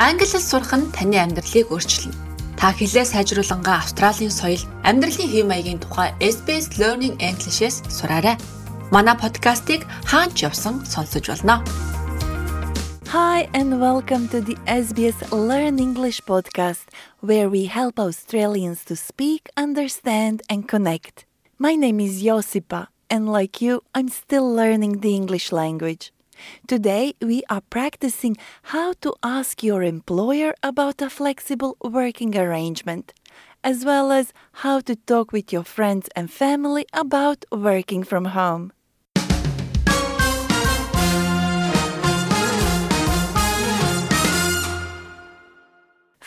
Англи хэл сурах нь таны амьдралыг өөрчилнө. Та хэлээ сайжруулангаа Австралийн соёл, амьдралын хэв маягийн тухай SBS Learning English-с сураарай. Манай подкастыг хаач явсан сонсож болно. Hi and welcome to the SBS Learn English podcast where we help Australians to speak, understand and connect. My name is Josipa and like you, I'm still learning the English language. Today, we are practicing how to ask your employer about a flexible working arrangement, as well as how to talk with your friends and family about working from home.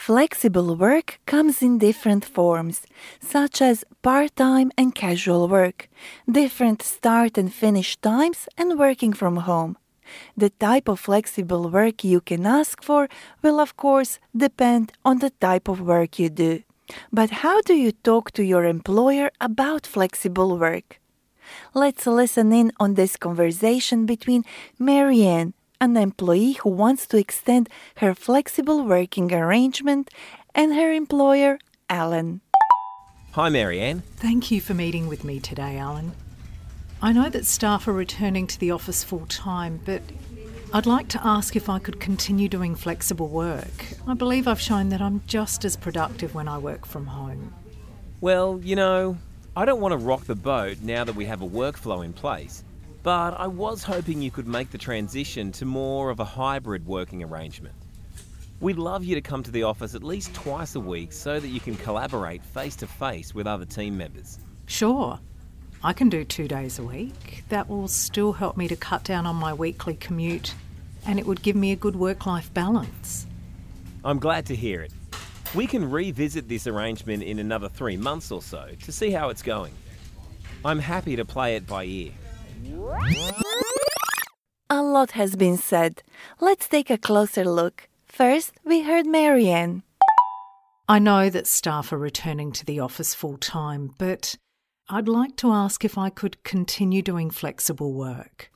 Flexible work comes in different forms, such as part time and casual work, different start and finish times, and working from home. The type of flexible work you can ask for will, of course, depend on the type of work you do. But how do you talk to your employer about flexible work? Let's listen in on this conversation between Marianne, an employee who wants to extend her flexible working arrangement, and her employer, Alan. Hi, Marianne. Thank you for meeting with me today, Alan. I know that staff are returning to the office full time, but I'd like to ask if I could continue doing flexible work. I believe I've shown that I'm just as productive when I work from home. Well, you know, I don't want to rock the boat now that we have a workflow in place, but I was hoping you could make the transition to more of a hybrid working arrangement. We'd love you to come to the office at least twice a week so that you can collaborate face to face with other team members. Sure, I can do two days a week. That will still help me to cut down on my weekly commute and it would give me a good work life balance. I'm glad to hear it. We can revisit this arrangement in another three months or so to see how it's going. I'm happy to play it by ear. A lot has been said. Let's take a closer look. First, we heard Marianne. I know that staff are returning to the office full time, but I'd like to ask if I could continue doing flexible work.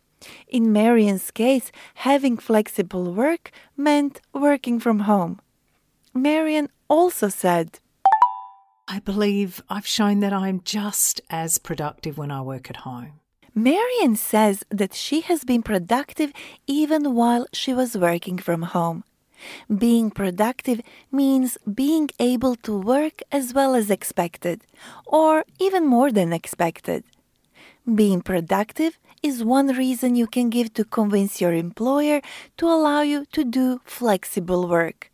In Marian's case, having flexible work meant working from home. Marian also said, I believe I've shown that I'm just as productive when I work at home. Marian says that she has been productive even while she was working from home. Being productive means being able to work as well as expected, or even more than expected. Being productive is one reason you can give to convince your employer to allow you to do flexible work.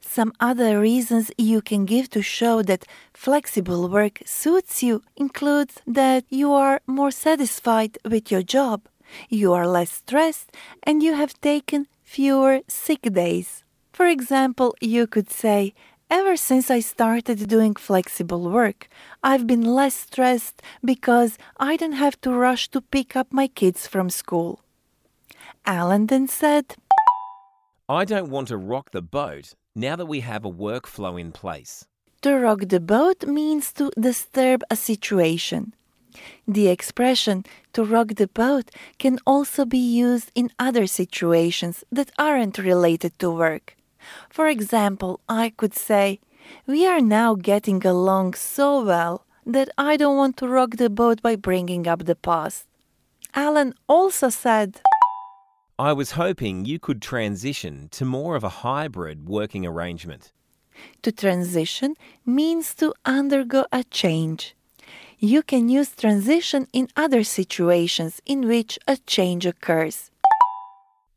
Some other reasons you can give to show that flexible work suits you include that you are more satisfied with your job, you are less stressed, and you have taken fewer sick days. For example, you could say, Ever since I started doing flexible work, I've been less stressed because I don't have to rush to pick up my kids from school. Alan then said, I don't want to rock the boat now that we have a workflow in place. To rock the boat means to disturb a situation. The expression to rock the boat can also be used in other situations that aren't related to work. For example, I could say, We are now getting along so well that I don't want to rock the boat by bringing up the past. Alan also said, I was hoping you could transition to more of a hybrid working arrangement. To transition means to undergo a change. You can use transition in other situations in which a change occurs.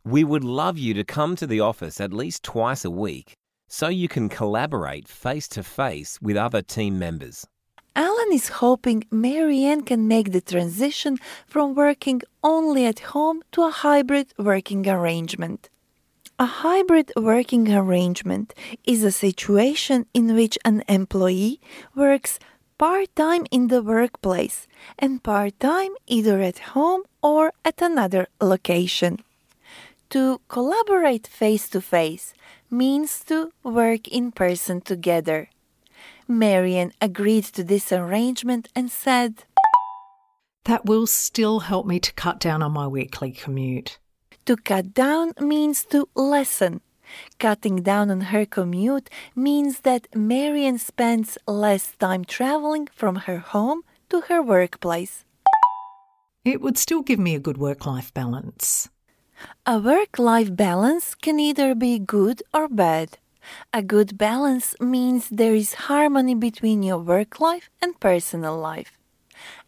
We would love you to come to the office at least twice a week so you can collaborate face to face with other team members. Alan is hoping Marianne can make the transition from working only at home to a hybrid working arrangement. A hybrid working arrangement is a situation in which an employee works part time in the workplace and part time either at home or at another location. To collaborate face to face means to work in person together. Marian agreed to this arrangement and said, That will still help me to cut down on my weekly commute. To cut down means to lessen, Cutting down on her commute means that Marian spends less time traveling from her home to her workplace. It would still give me a good work life balance. A work life balance can either be good or bad. A good balance means there is harmony between your work life and personal life.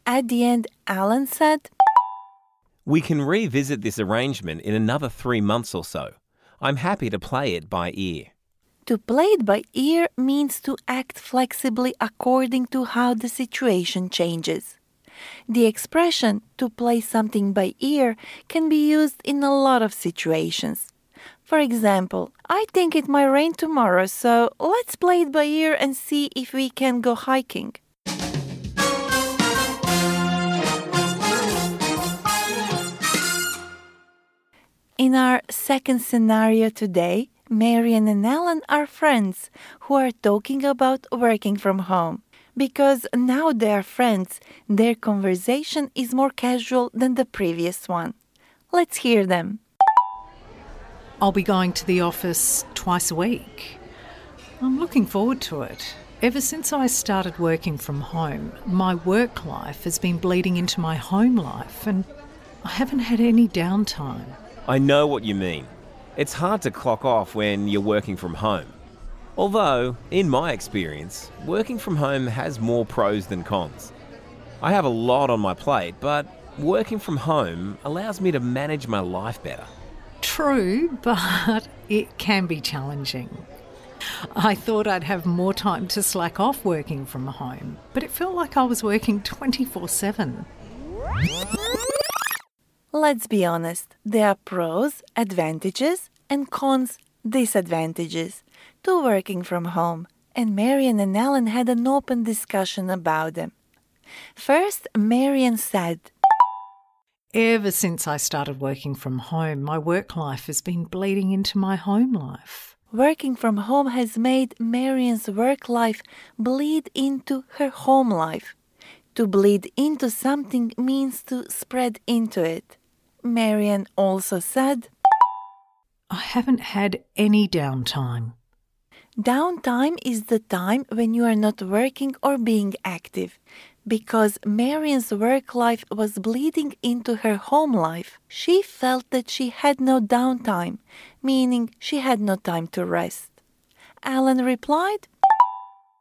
At the end, Alan said, We can revisit this arrangement in another three months or so. I'm happy to play it by ear. To play it by ear means to act flexibly according to how the situation changes. The expression to play something by ear can be used in a lot of situations. For example, I think it might rain tomorrow, so let's play it by ear and see if we can go hiking. In our second scenario today, Marian and Alan are friends who are talking about working from home. Because now they are friends, their conversation is more casual than the previous one. Let's hear them. I'll be going to the office twice a week. I'm looking forward to it. Ever since I started working from home, my work life has been bleeding into my home life, and I haven't had any downtime. I know what you mean. It's hard to clock off when you're working from home. Although, in my experience, working from home has more pros than cons. I have a lot on my plate, but working from home allows me to manage my life better. True, but it can be challenging. I thought I'd have more time to slack off working from home, but it felt like I was working 24 7. Let's be honest, there are pros, advantages, and cons, disadvantages to working from home, and Marian and Alan had an open discussion about them. First, Marian said, Ever since I started working from home, my work life has been bleeding into my home life. Working from home has made Marian's work life bleed into her home life. To bleed into something means to spread into it. Marian also said, I haven't had any downtime. Downtime is the time when you are not working or being active. Because Marian's work life was bleeding into her home life, she felt that she had no downtime, meaning she had no time to rest. Alan replied,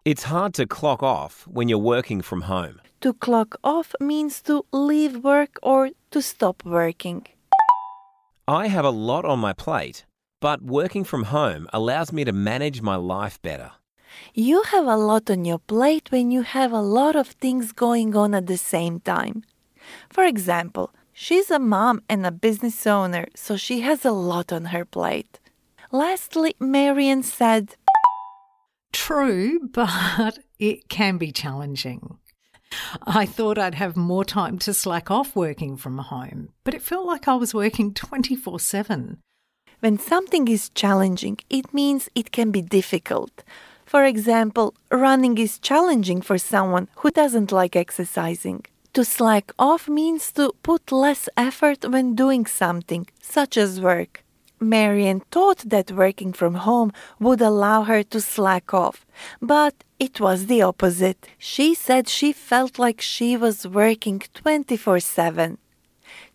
It's hard to clock off when you're working from home. To clock off means to leave work or to stop working. I have a lot on my plate, but working from home allows me to manage my life better. You have a lot on your plate when you have a lot of things going on at the same time. For example, she's a mom and a business owner, so she has a lot on her plate. Lastly, Marian said, True, but it can be challenging. I thought I'd have more time to slack off working from home, but it felt like I was working 24 7. When something is challenging, it means it can be difficult. For example, running is challenging for someone who doesn't like exercising. To slack off means to put less effort when doing something, such as work. Marian thought that working from home would allow her to slack off, but it was the opposite. She said she felt like she was working 24 7.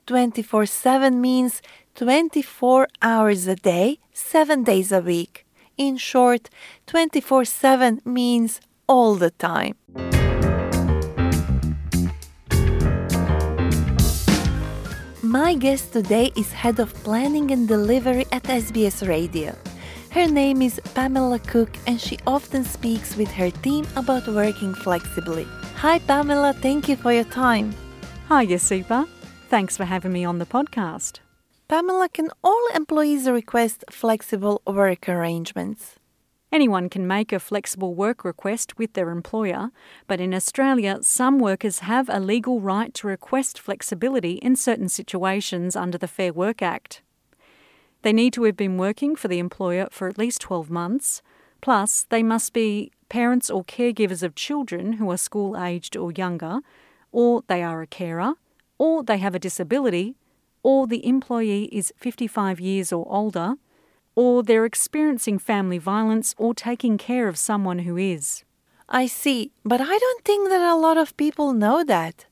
24 7 means 24 hours a day, 7 days a week. In short, 24 7 means all the time. My guest today is Head of Planning and Delivery at SBS Radio. Her name is Pamela Cook and she often speaks with her team about working flexibly. Hi, Pamela, thank you for your time. Hi, Josipa. Thanks for having me on the podcast. Pamela, can all employees request flexible work arrangements? Anyone can make a flexible work request with their employer, but in Australia, some workers have a legal right to request flexibility in certain situations under the Fair Work Act. They need to have been working for the employer for at least 12 months, plus, they must be parents or caregivers of children who are school aged or younger, or they are a carer, or they have a disability, or the employee is 55 years or older, or they're experiencing family violence or taking care of someone who is. I see, but I don't think that a lot of people know that.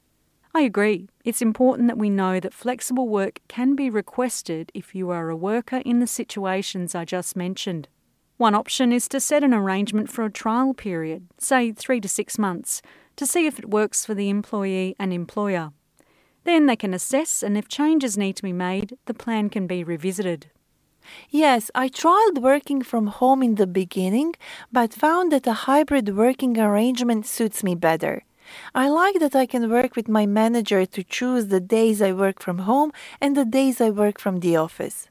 I agree. It's important that we know that flexible work can be requested if you are a worker in the situations I just mentioned. One option is to set an arrangement for a trial period, say three to six months, to see if it works for the employee and employer. Then they can assess, and if changes need to be made, the plan can be revisited. Yes, I tried working from home in the beginning, but found that a hybrid working arrangement suits me better. I like that I can work with my manager to choose the days I work from home and the days I work from the office.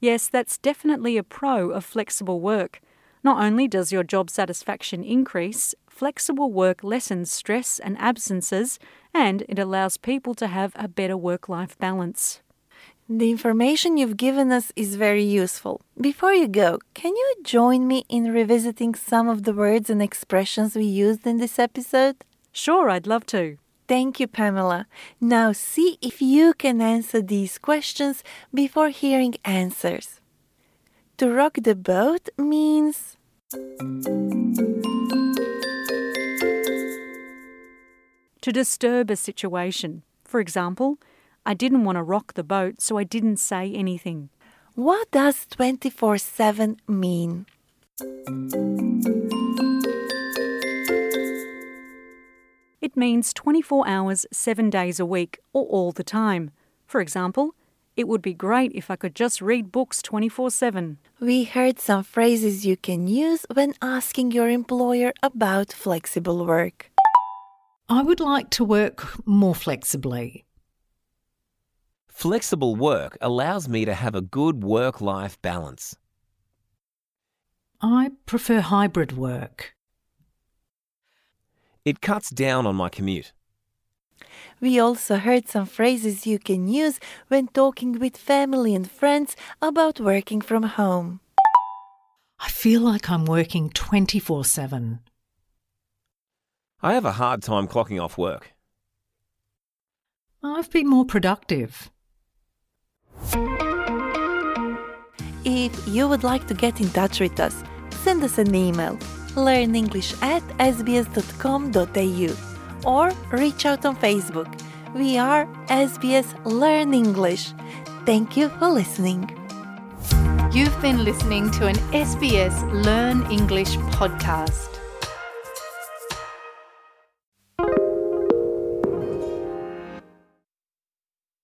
Yes, that's definitely a pro of flexible work. Not only does your job satisfaction increase, flexible work lessens stress and absences, and it allows people to have a better work life balance. The information you've given us is very useful. Before you go, can you join me in revisiting some of the words and expressions we used in this episode? Sure, I'd love to. Thank you, Pamela. Now see if you can answer these questions before hearing answers. To rock the boat means. To disturb a situation. For example, I didn't want to rock the boat, so I didn't say anything. What does 24 7 mean? It means 24 hours, 7 days a week, or all the time. For example, it would be great if I could just read books 24 7. We heard some phrases you can use when asking your employer about flexible work. I would like to work more flexibly. Flexible work allows me to have a good work life balance. I prefer hybrid work. It cuts down on my commute. We also heard some phrases you can use when talking with family and friends about working from home. I feel like I'm working 24 7. I have a hard time clocking off work. I've been more productive. If you would like to get in touch with us, send us an email learnenglish at sbs.com.au or reach out on Facebook. We are SBS Learn English. Thank you for listening. You've been listening to an SBS Learn English podcast.